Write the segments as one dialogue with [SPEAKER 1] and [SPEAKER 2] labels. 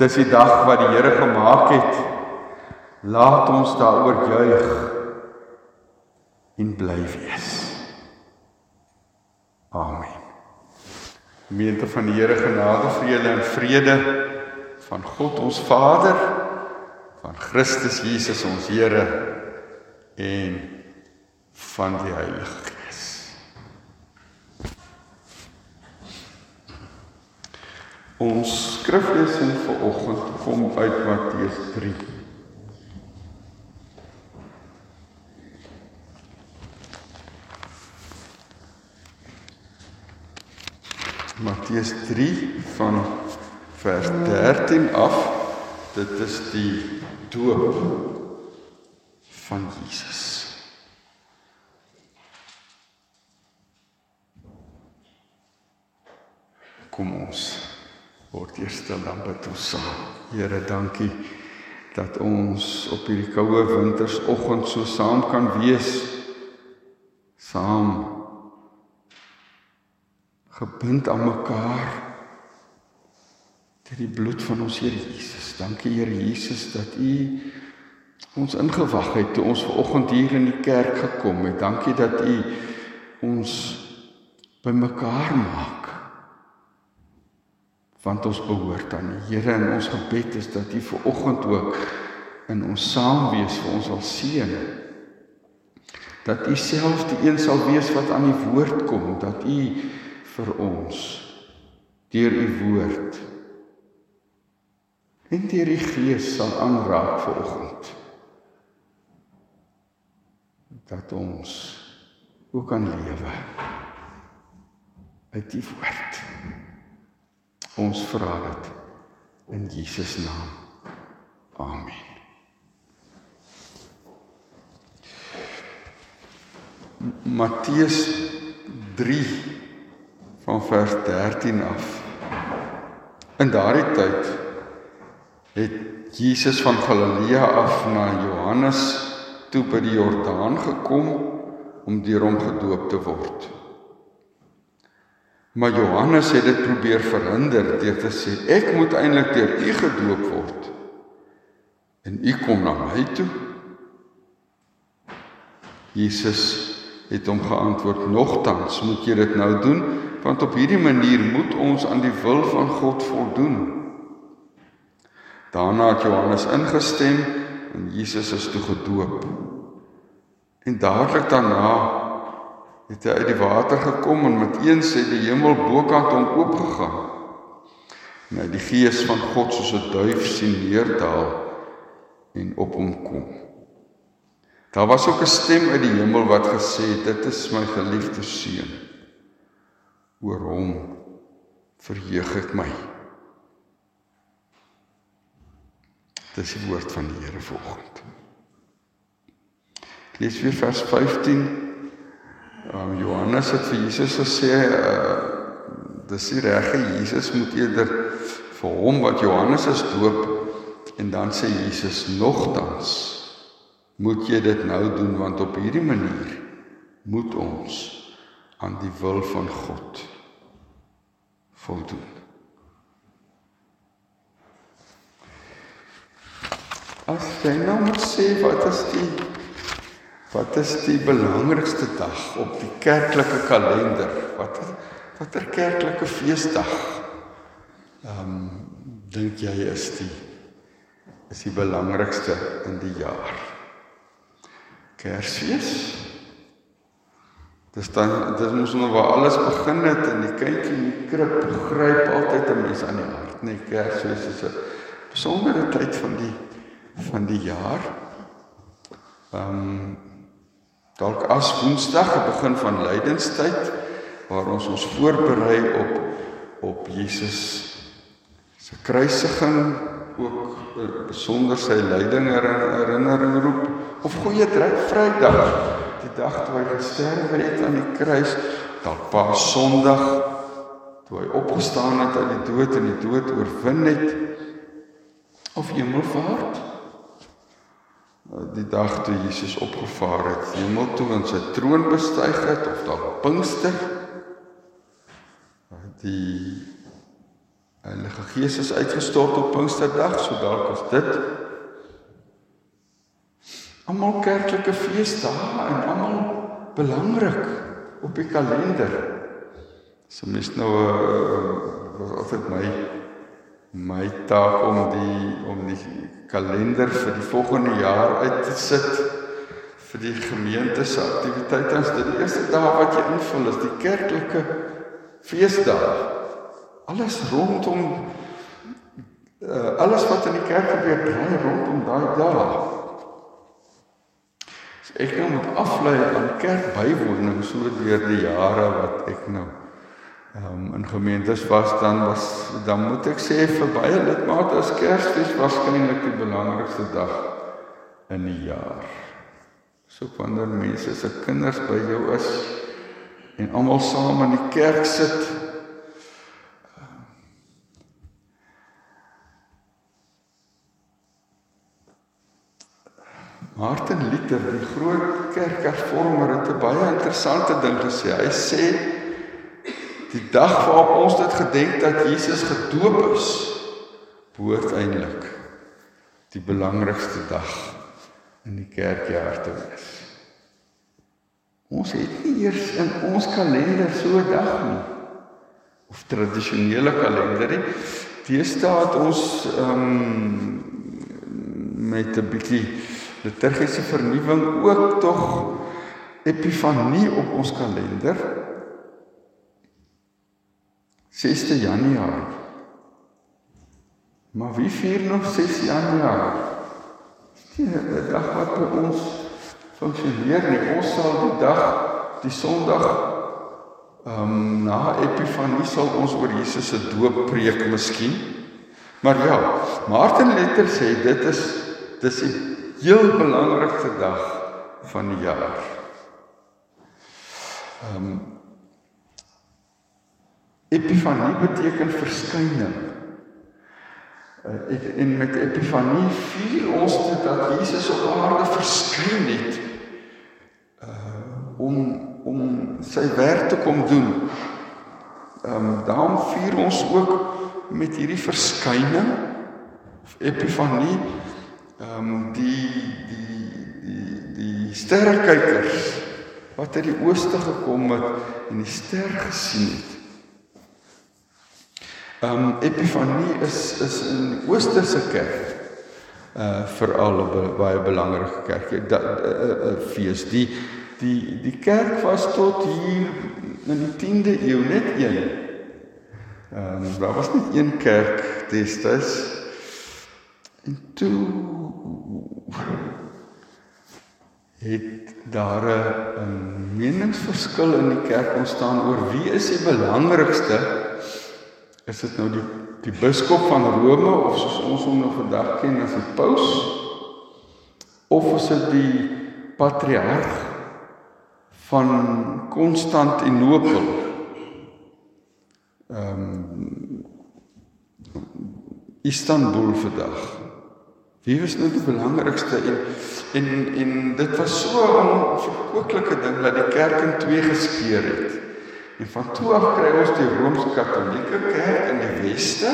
[SPEAKER 1] Dis die dag wat die Here gemaak het. Laat ons daaroor juig en bly wees. Amen. Gemeente van die Here genade vir julle en vrede van God ons Vader, van Christus Jesus ons Here en van die Heilige Gees. Ons skriflesing vir oggend kom uit Matteus 3. Matteus 3 van vers 13 af. Dit is die doop van Jesus. Kom ons word eers stil dan bid ons saam. Here, dankie dat ons op hierdie koue wintersoggend so saam kan wees. Saam gebind aan mekaar deur die bloed van ons Here Jesus. Dankie Here Jesus dat U ons ingewag het toe ons ver oggend hier in die kerk gekom het. Dankie dat U ons bymekaar maak want ons behoort aan die Here en ons gebed is dat U ver oggend ook in ons saam wees vir ons al seën. Dat U self die een sal wees wat aan die woord kom, dat U vir ons deur U woord en deur die Gees sal aanraak vir oggend. Dat ons ook kan lewe uit die woord. Ons vra dit in Jesus naam. Amen. Matteus 3 van vers 13 af. In daardie tyd het Jesus van Galilea af na Johannes toe by die Jordaan gekom om deur hom gedoop te word. Maar Johannes het dit probeer verhinder deur te sê ek moet eintlik deur u gedoop word. En u kom na my toe. Jesus het hom geantwoord: "Nogtans moet jy dit nou doen, want op hierdie manier moet ons aan die wil van God voldoen." Daarna het Johannes ingestem en Jesus is toe gedoop. En dadelik daarna het hy uit die water gekom en met een sê die hemel bokant hom oopgegaan. En hy die gees van God soos 'n duif sien neerdal en op hom kom. Daar was ook 'n stem uit die hemel wat gesê het: "Dit is my geliefde seun. Oor hom verheug ek my." Dis die woord van die Here vanoggend. Lees weer vers 15 um, Johannes het vir Jesus gesê uh dis die regte Jesus moet eerder vir hom wat Johannes is doop en dan sê Jesus nogtans moet jy dit nou doen want op hierdie manier moet ons aan die wil van God voldoen. As jy nou moet sê wat is die Wat is die belangrikste dag op die kerklike kalender? Wat watter kerklike feesdag? Ehm um, dink jy is die is die belangrikste in die jaar? Kersfees? Dis dan dis mos nou waar alles begin het en die kindjie in die krib gryp altyd 'n mens aan die hart, nee Kersfees is 'n besondere tyd van die van die jaar. Ehm um, Dalk as Woensdag, die begin van lydenstyd waar ons ons voorberei op op Jesus se kruisiging, ook besonder sy lyding herinnering roep of goeie trek Vrydag, die dag toe hy gesterf het aan die kruis, dalk Paas Sondag toe hy opgestaan het uit die dood en die dood oorwin het of Hemelvaart die dag toe Jesus opgevaar het hemel toe en sy troon bestyg het of dalk Pinkster die Heilige Gees is uitgestort op Pinksterdag, so dalk is dit almal kerklike feesdae en almal belangrik op die kalender. So mis nou uh, was altyd my my taak om die om die kalender vir die volgende jaar uit te sit vir die gemeente se aktiwiteite. Ons dit die eerste dag wat jy invul is die kerklike feesdae. Alles rondom uh, alles wat in die kerk gebeur draai rondom daai dae. So ek nou moet aflei aan kerk bywoning so deur die jare wat ek nou um, in gemeentes was dan was dan moet ek sê vir baie lidmate is Kersfees waarskynlik die belangrikste dag in die jaar. So wanneer mense se kinders by jou is en almal saam in die kerk sit Martin Luther, die groot kerkhervormer het 'n baie interessante ding gesê. Hy sê die dag waarop ons dit gedenk dat Jesus gedoop is, behoort eintlik die belangrikste dag in die kerkjaar te wees. Ons het nie eers in ons kalender so 'n dag nie of tradisionele kalender nie. Deesdae het ons ehm um, met 'n bietjie liturgiese vernuwing ook tog Epifanie op ons kalender. 6 Januarie. Maar wie vier nog 6 Januarie? Die dag wat by ons funksioneer nie. Ons sal die dag, die Sondag ehm um, na Epifanie sal ons oor Jesus se doop preek miskien. Maar ja, Martin Luther sê dit is dis die heel belangrikste dag van die jaar. Ehm um, Epifanie beteken verskyning. Uh, en met Epifanie vier ons dit dat Jesus op aarde verskyn het uh om om sy werk te kom doen. Ehm um, daarom vier ons ook met hierdie verskyning Epifanie ehm um, die die die die sterrekykers wat uit die ooste gekom het en die ster gesien het. Ehm um, Epifanie is is in die oosterse kerk uh veral 'n baie belangrike kerk. 'n uh, uh, fees. Die die die kerk was tot hier in die 10de eeu net een. Ehm um, daar was net een kerk destyds. En toe het daar 'n meningsverskil in die kerk ontstaan oor wie is die belangrikste? Is dit nou die die biskop van Rome of soos ons hom nou vandag ken as die paus? Of is dit die patriarg van Konstantinopel? Ehm um, Istanbul vandag. Wie was nou die belangrikste en en en dit was so 'n onverkwikkelike ding dat die kerk in twee geskeur het. En van toe af kry ons die Rooms-Katolieke kerk in die weste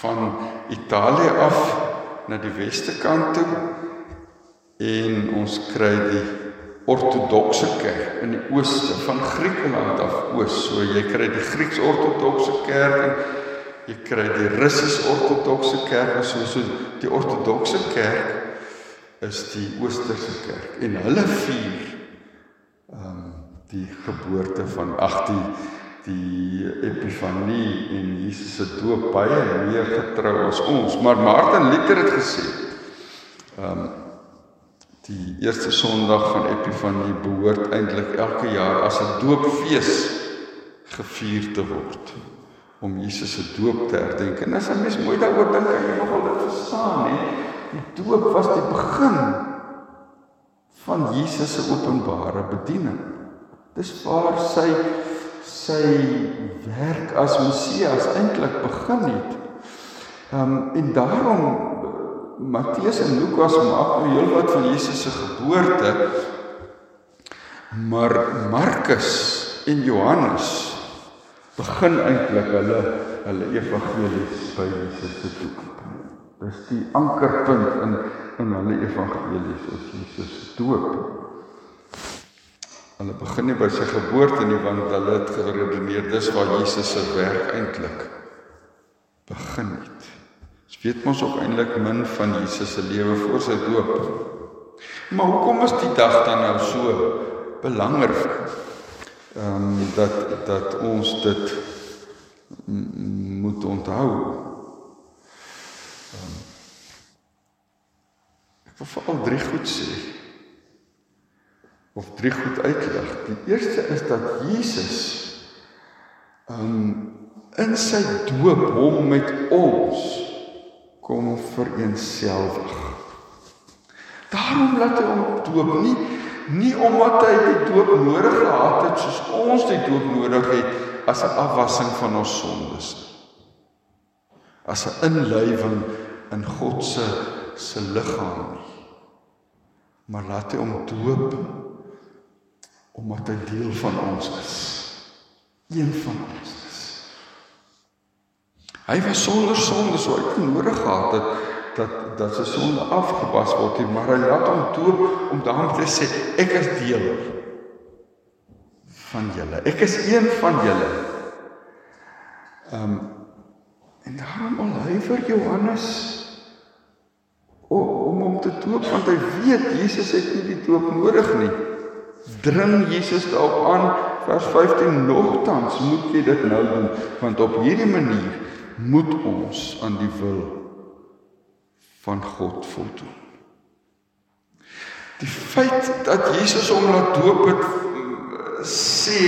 [SPEAKER 1] van Italië af na die weste kant toe. En ons kry die ortodokse kerk in die ooste van Griekeland af oos. So jy kry die Grieks-ortodokse kerk en jy kry die Russies-ortodokse kerk. En so so die ortodokse kerk is die oosterse kerk. En hulle vier die geboorte van ag die die epifanie en Jesus se doop baie meer getrou as ons maar Martin Luther het gesê ehm um, die eerste Sondag van epifanie behoort eintlik elke jaar as 'n doopfees gevier te word om Jesus se doop te herdenk. En as jy mens mooi daaroor dink, kan jy nogal dit verstaan, hè. Die doop was die begin van Jesus se openbare bediening. Dis waar sy sy werk as Messias eintlik begin het. Ehm um, en daarom Matteus en Lukas maak nou heelwat van Jesus se geboorte. Maar Markus en Johannes begin eintlik hulle hulle evangelies by Jesus se doop. Dis die ankerpunt in in hulle evangelies is Jesus se doop. Hulle begin nie by sy geboorte nie want hulle het geredeneer dis waar Jesus se werk eintlik begin het. Ons weet mos ook eintlik min van Jesus se lewe voor sy doop. Maar hoekom is die dag dan nou so belangrik? ehm um, dat dat ons dit moet onthou. Um, ek wil veral drie goed sê. Of drie goed uitlig. Die eerste is dat Jesus um, in sy doop hom met ons kom vereenselwig. Daarom laat hy hom doop nie nie omdat hy die doop nodig gehad het soos ons die doop nodig het as 'n afwassing van ons sondes as 'n inlywing in God se se liggaam nie maar laat hy hom doop omdat hy deel van ons is een van ons is hy was sonder sonde so hy het nodig gehad het dat dat sy sonde afgewas word maar hy laat hom doop om daarom te sê ek is deel van julle. Ek is een van julle. Ehm um, en daarom al huiwer Johannes om hom te doop want hy weet Jesus het nie die doop nodig nie. Dring Jesus daarop aan vers 15 nogtans moet jy dit nou doen want op hierdie manier moet ons aan die wil van God voldoen. Die feit dat Jesus hom laat doop het sê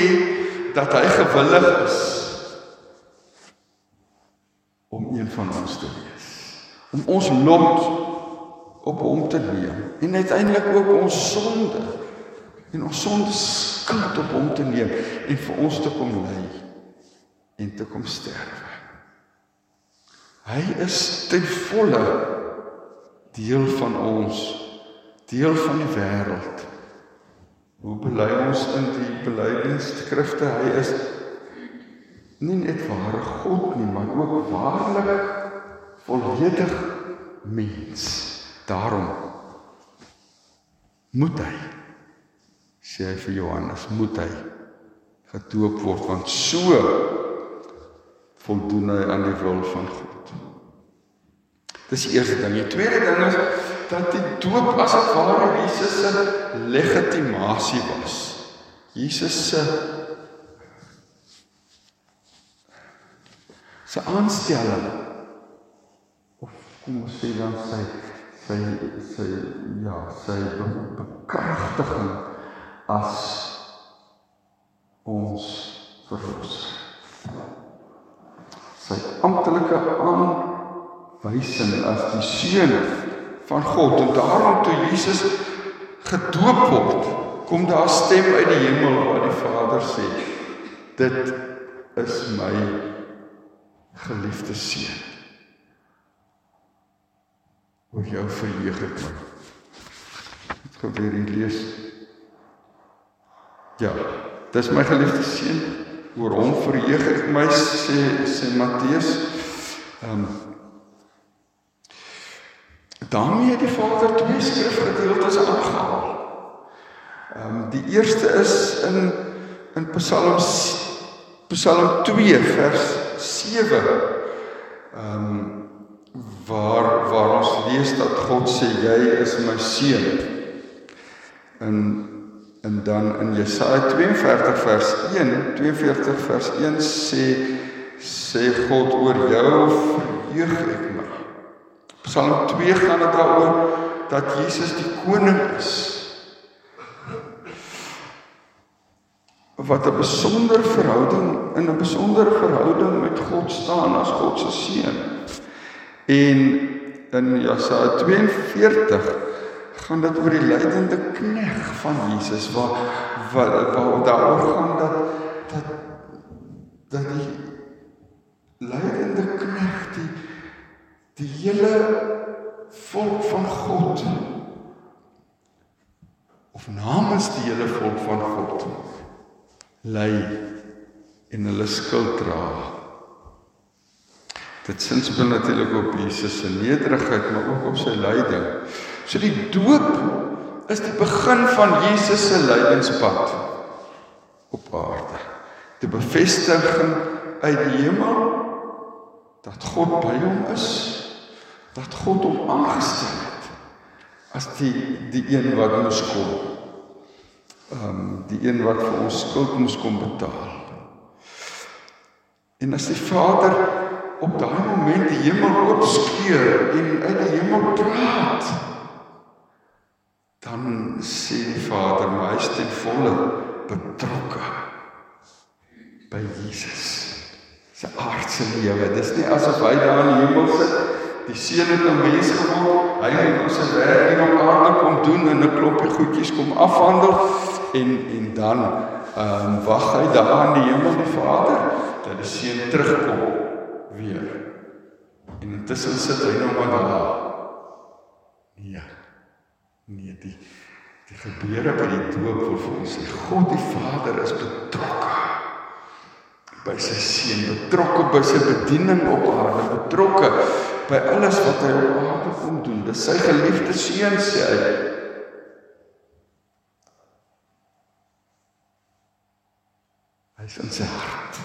[SPEAKER 1] dat hy gewillig is om een van ons te wees. Om ons lot op hom te neem en uiteindelik ook ons sonde en ons sonde skuld op hom te neem en vir ons te kom ly en te kom sterwe. Hy is ten volle deel van ons, deel van die wêreld. Hoe bely ons in die belydenisskrifte hy is nie net ware God nie, maar ook waarlik volledig mens. Daarom moet hy sê hy vir Johannes moet hy gedoop word want so voldoen hy aan die wil van God. Dis die eerste ding. Die tweede ding is dat die doop as dit ware Jesus se legitimasie was. Jesus se se aanstelling of kom ons sê dan sy sy sy ja, sy bekragtiging as ons verlosser. Sy amptelike aan wysing as die seun van God en daarom toe Jesus gedoop word kom daar stem uit die hemel waar die Vader sê dit is my geliefde seun oor jou verheug ek my het gebeur hier lees ja dis my geliefde seun oor hom verheug ek my sê sê Matteus ehm um, daarmee het die Vader twee skrifgedeeltes aangehaal. Ehm um, die eerste is in in Psalm Psalm 2 vers 7. Ehm um, waar waar ons lees dat God sê jy is my seun. In en dan in Jesaja 42 vers 1, 42 vers 1 sê sê God oor jou verheug ek my. Psalm 2 gaan dit daaroor dat Jesus die koning is. Wat 'n besondere verhouding in 'n besondere verhouding met God staan as God se seun. En in Jesaja 42 gaan dit oor die lydende knegg van Jesus waar wat waar daaroor gaan dat dat dat die lydende knegg die die hele volk van God of namens die hele volk van God lei en hulle skuld dra. Dit sinspel natuurlik op Jesus se nederigheid, maar ook op sy lyding. So die doop is die begin van Jesus se lydingspad op aarde. Die bevestiging uit die hemel dat God by hom is, dat God hom aangestel het as die die een wat moes kom. Ehm um, die een wat vir ons skuld moes kom betaal. En as die Vader op daai moment die hemel oopskeur en uit die hemel praat, sê die Vader, maar hy is ten volle betrokke by Jesus se aardse lewe. Dis nie asof hy daar in die hemel sit, die seun het 'n mens geword, hy het ons se werk hier op aarde kom doen en 'n klompie goedjies kom afhandel en en dan ehm um, wag hy daar in die hemel die Vader dat die seun terugkom weer. En intussen sit hy nog maar daar. Nee. Nee, die die gebeure by die doop wil vir ons sê God die Vader is betrokke by sy seun, betrokke by sy bediening op aarde, betrokke by alles wat hy op aarde kom doen. Dis sy geliefde seun sê hy. Hy is in sy hart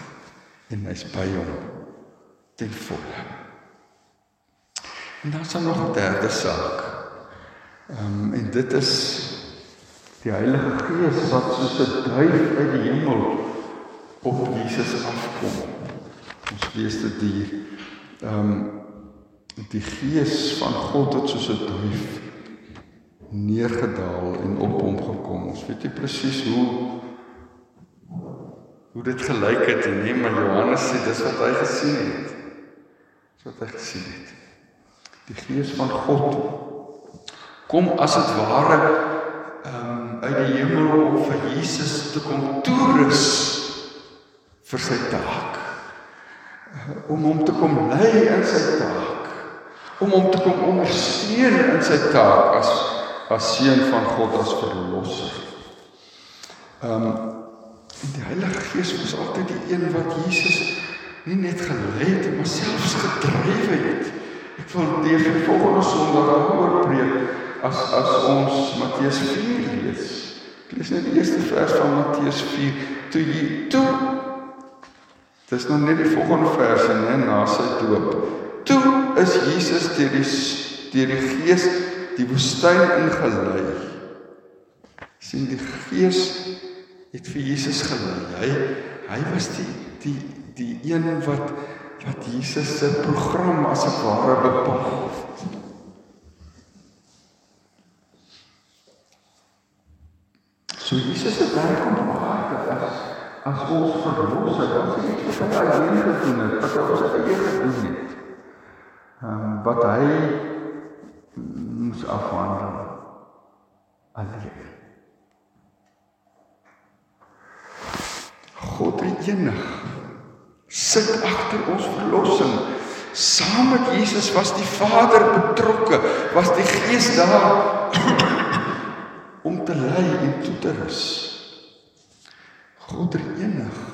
[SPEAKER 1] en hy's by hom ten volle. En dan is daar nog 'n derde saak. Ehm um, en dit is die Heilige Gees wat soos 'n duif uit die hemel op Jesus afkom. Ons lees dit hier. Ehm um, die Gees van God het soos 'n duif neergedaal en op hom gekom. Ons weet nie presies hoe hoe dit gelyk het nee maar Johannes sê dis wat hy gesien het. Dis wat hy gesien het. Die gees van God kom as dit ware ehm um, uit die hemel om vir Jesus te kom toerus vir sy taak. Om hom te kom lei in sy taak. Om hom te kom ondersteun in sy taak as as seun van God as verlosser. Ehm um, die Heilige Gees was altyd die een wat Jesus nie net gelei het, maar selfs gedryf het. Ek wil vir volgende Sondag daaroor preek as as ons Matteus 4 lees. Ek lees net die eerste vers van Matteus 4 toe jy toe Dis nou net die volgende verse nê na sy doop. Toe is Jesus deur die deur die Gees die woestyn ingelei. sien die Gees het vir Jesus gelei. Hy hy was die die die een wat wat Jesus se program as 'n ware bepaal het. So Jesus het daar kom aarde as as ons verlosser, wat hy het vir hy alleen gedoen het, wat hy ons eie gedoen het. Ehm um, wat hy moes afhandel alleen. God enig sit agter ons verlossing. Saam met Jesus was die Vader betrokke, was die Gees daar om te lei en toe te rus. God enig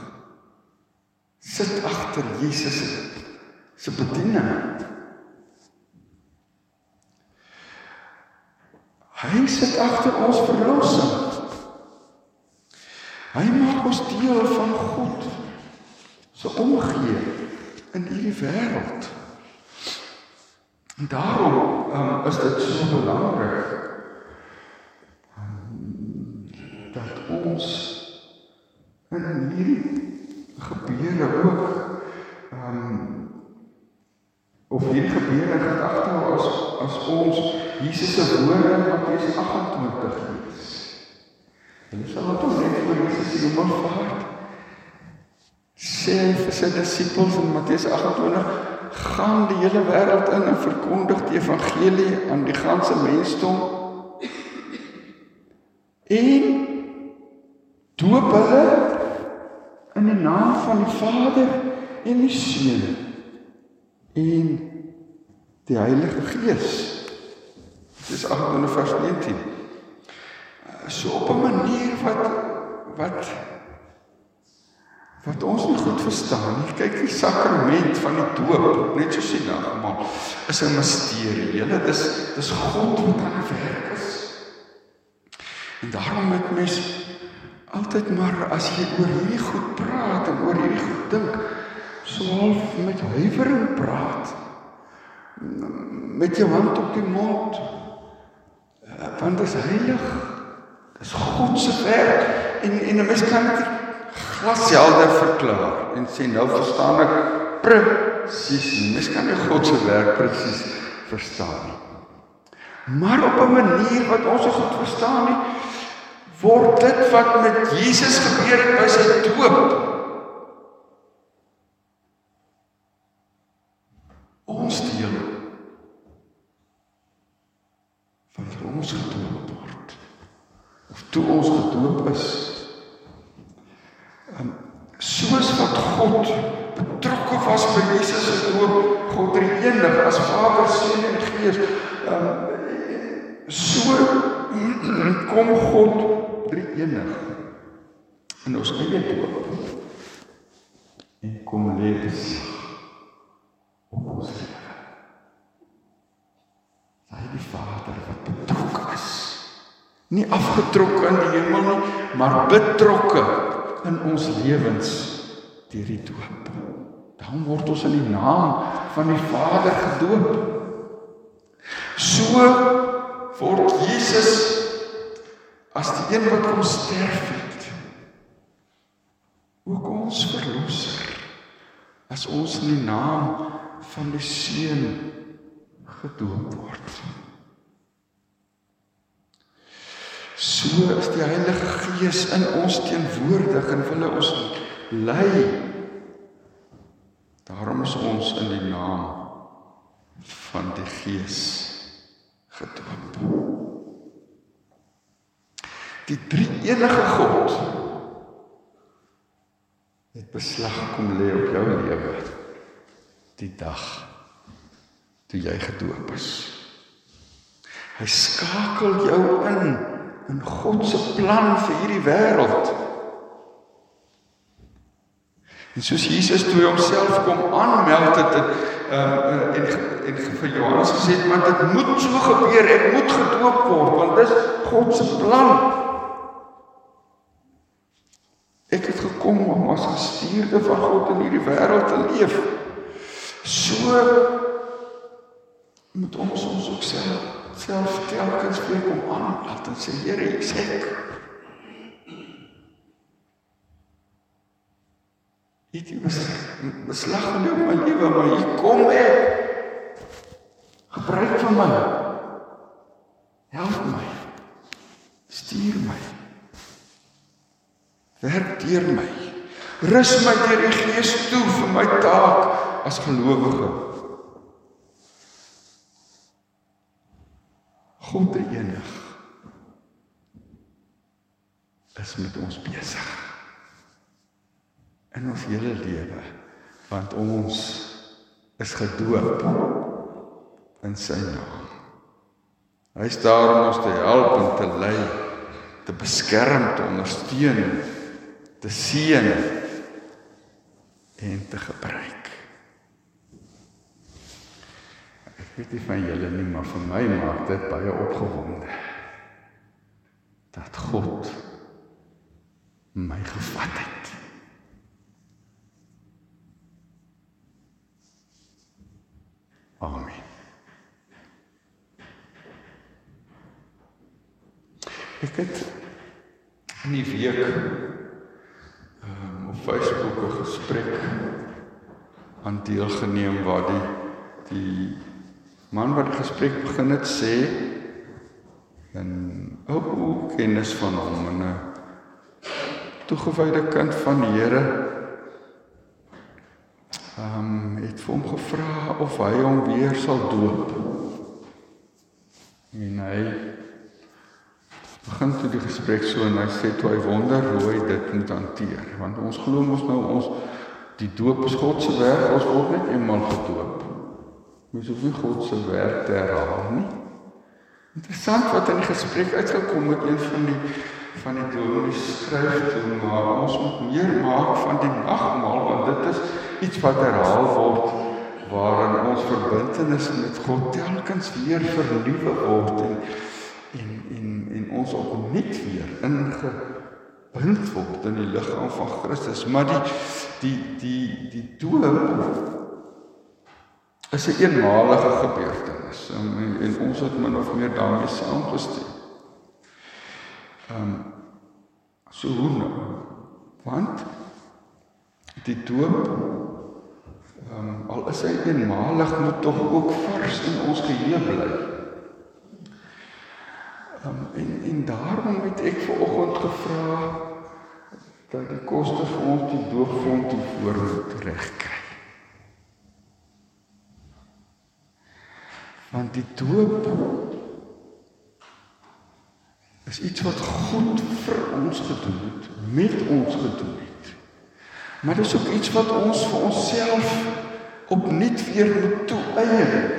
[SPEAKER 1] sit agter Jesus se bediening. Hy sit agter ons verlossing. Hy maak ons deel van God se omgee in hierdie wêreld. En daarom um, is dit so belangrik um, dat ons in hierdie gebeure ook ehm um, of hierdie gebeure gedagte as as ons Jesus se woorde in Matteus 28 lees. En dis wat ons net vir Jesus se hemel vaart. Sê vir sy disippels in Matteus 28 gaan die hele wêreld in en verkondig die evangelie aan die ganse mensdom. En doop hulle in die naam van die Vader en die Seun en die Heilige Gees. Dit is 28 vers 19 so op 'n manier wat wat wat ons nie goed verstaan nie. Kyk, die sakrament van die doop, net soos die nagmaal, is 'n misterie. Julle, dis dis God wat aan die werk is. En daarom moet mens altyd maar as jy oor hierdie goed praat en oor hierdie goed dink, so half met huiwering praat. Met jou hand op die mond. Want dit is heilig. Dis God se werk en en 'n mens kan dit glashelder verklaar en sê nou verstaan ek presies. Mens kan nie God se werk presies verstaan nie. Maar op 'n manier wat ons goed verstaan nie, word dit wat met Jesus gebeur het by sy doop ons deel van ons gedoop word. Of toe ons gedoop is, um, soos wat God betrokke was by Jesus se doop, God drie enig as Vader, Seun en Gees. Um so kom God drie enig in ons eie doop. En kom lees op ons lewe. Hy die Vader wat betrokke is. Nie afgetrokke in die hemel nie, maar betrokke in ons lewens deur die doop. Dan word ons in die naam van die Vader gedoop. So word Jesus as die een wat kom sterf het. Ook ons verlosser. As ons in die naam van die Seun gedoop word. So is die Heilige Gees in ons teenwoordig en wil ons lei. Daarom is ons in die naam van die Gees gedoop. Die drie enige God het beslag kom lê op jou lewe die dag toe jy gedoop is. Hy skakel jou in in God se plan vir hierdie wêreld. En soos Jesus toe homself kom aanmeld het en um, en en vir Johannes gesê het, want dit moet so gebeur, ek moet gedoop word want dis God se plan. Ek het gekom om as gestuurde van God in hierdie wêreld te leef. So moet ons ons ook self self telkens weer kom aan en sê Here, ek sê ek Het jy beslag geneem op my lewe, maar hier kom ek. Gebruik van my. Help my. Stuur my. Werk deur my. Rus my deur die Gees toe vir my taak as gelowige. God die enig is met ons besig in ons hele lewe want ons is gedoop in sy naam. Hy is daar om ons te help en te lei, te beskerm, te ondersteun, te seën en te gebruik. Ek weet nie van julle nie, maar vir my maak dit baie opgewonde dat God my gevat het. Amen. Ek het in die week um, op Facebook 'n gesprek aan deelgeneem waar die die man wat die gesprek begin het sê en ou kennis van hom en 'n toegewyde kind van die Here ehm um, het vir hom gevra of hy hom weer sal doop. En hy begin toe die gesprek so en hy sê toe hy wonder hoe hy dit moet hanteer want ons glo mos nou ons die doop is God se werk ons word net eenmal gedoop. Mens hoef nie God se werk te herhaal nie. Interessant wat in die gesprek uitgekom het een van die van die dominee skryf toe maar ons moet meer maak van die nagmaal want dit is iets wat herhaal word waarin ons verbintenis met God telkens weer vernuwe word en en en ons opnuut weer ingebind word in die liggaam van Christus maar die die die die doop is 'n eenmalige gebeurtenis en, en ons het min of meer daarmee saamgestem. Ehm um, so hoe nou? Want die doop ehm um, al is hy eenmalig moet tog ook vars in ons geheue bly. Um, en en daarom het ek ver oggend gevra dat die koste vir ons die doopfonds toe voor moet regkry. Want die doop is iets wat God vir ons gedoen het, met ons gedoen het. Maar dis ook iets wat ons vir onsself opnuut weer moet toeëien.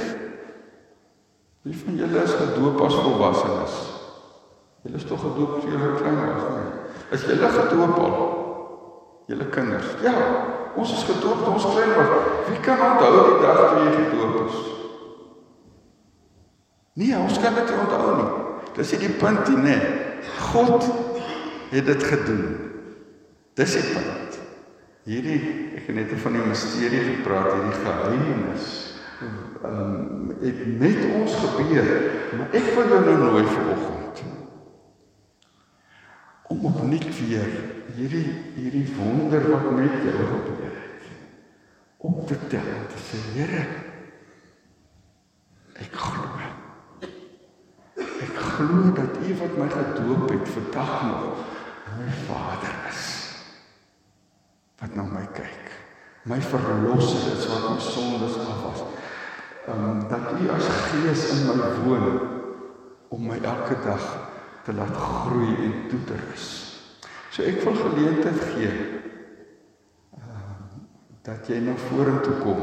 [SPEAKER 1] Wie van julle is gedoop as volwassenes? Julle is tog gedoop toe julle klein was, nie? Is julle gedoop al? Julle kinders? Ja, ons is gedoop toe ons klein was. Wie kan onthou die dag toe jy gedoop is? Nee, ons kan dit onthou nie. Dis nie die punt nie, nee. God het dit gedoen. Dis die punt. Hierdie ek het net van die misterie gepraat, hierdie geheimenis. Ehm um, het met ons gebeur, maar ek wil jou nou nooi vanoggend om opnuut weer hierdie hierdie wonder wat met jou gebeur het op te tel te sê Here ek glo glo dat U wat my gedoop het vandag nog my Vader is. Wat na my kyk. My verlosser is wat my sondes afwas. Ehm um, dat U as Gees in my woon om my elke dag te laat groei en toe te rus. So ek wil geleentheid gee uh, dat jy na vorentoe kom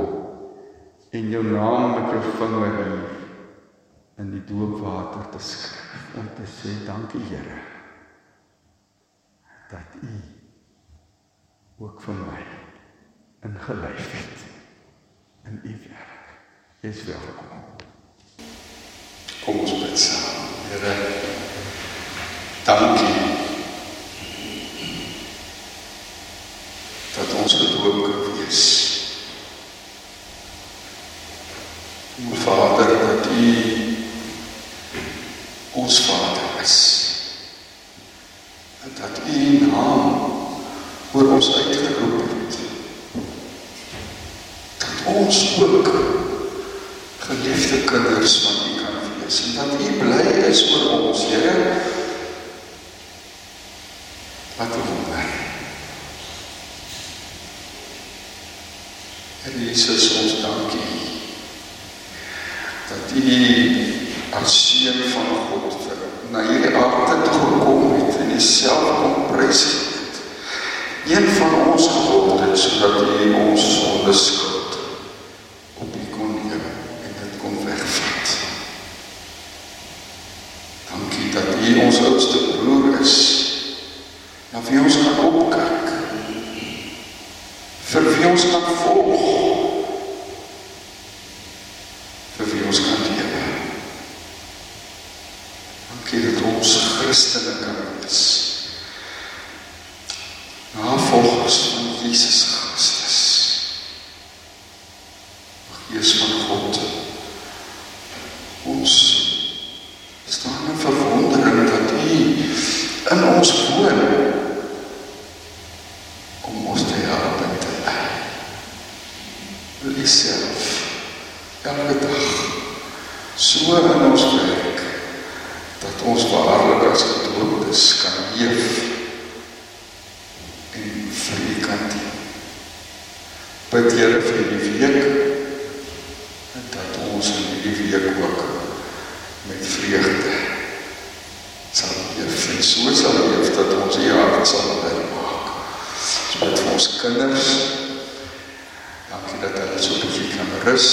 [SPEAKER 1] en jou naam met jou vinger in in die doopwater te skryf om te sê dankie Here dat U ook vir my ingelyf het in U werk. Jy's welkom. Kom ons bid saam. Here dankie dat ons gedoop kan wees. O Vader, dat U ons Vader is. En dat U naam oor ons uitgeroep het. Dat ons ook geliefde kinders van U kan wees en dat U bly is oor ons, Here. Wat 'n wonder. En Jesus, ons dankie dat U as seun van God vir na hierdie aarde toe gekom het en homself kom prys het. Een van ons geword het sodat hy ons sonde skuld op die kon neem en dit kon wegvat. Dankie dat hy ons oudste broer is. Na wie ons kan opkyk. Vir wie ons kan volg. Christene kan wees. Navolgers van Jesus Christus. Gees van God. Ons staan in verwondering dat U in ons woon om ons te help en te lei. Wil U self elke dag so in ons werk dat ons waarlik as gedooptes kan leef en vir U kan dien. Bid Here vir die week en dat ons in hierdie week ook met vreugde sal leef en so sal leef dat ons U hart sal bly maak. So met ons kinders dankie dat hulle so 'n bietjie kan rus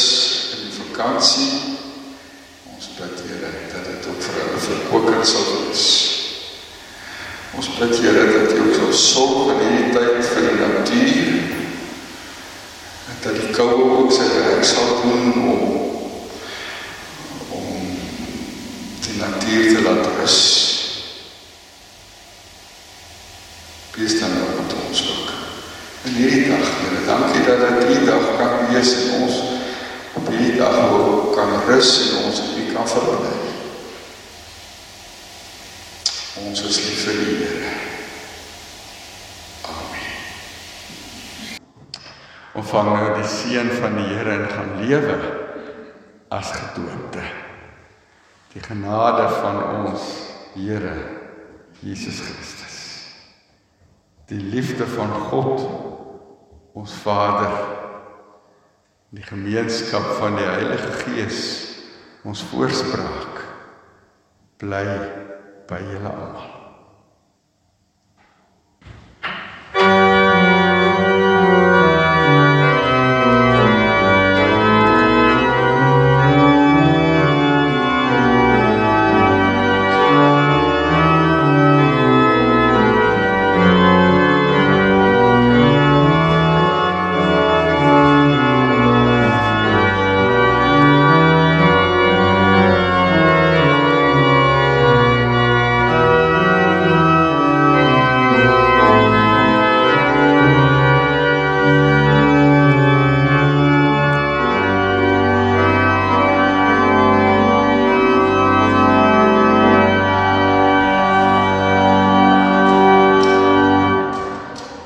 [SPEAKER 1] in die vakansie bid Here dat dit ook vir hulle verkoeking sal wees. bid Here dat U ook sal sorg in hierdie tyd vir die natuur. Dat die koue ook sy werk sal doen om om die natuur te laat rus. Wees dan ook met ons ook. In hierdie dag, Here, dankie dat dit hierdie dag kan wees en ons op hierdie dag ook kan rus en ons U kan verhoor. Ons is lief vir U, Here. Amen. Ontvang nou die seën van die Here en gaan lewe as gedoopte. Die genade van ons Here Jesus Christus. Die liefde van God ons Vader. Die gemeenskap van die Heilige Gees ons voorspraak bly by julle almal.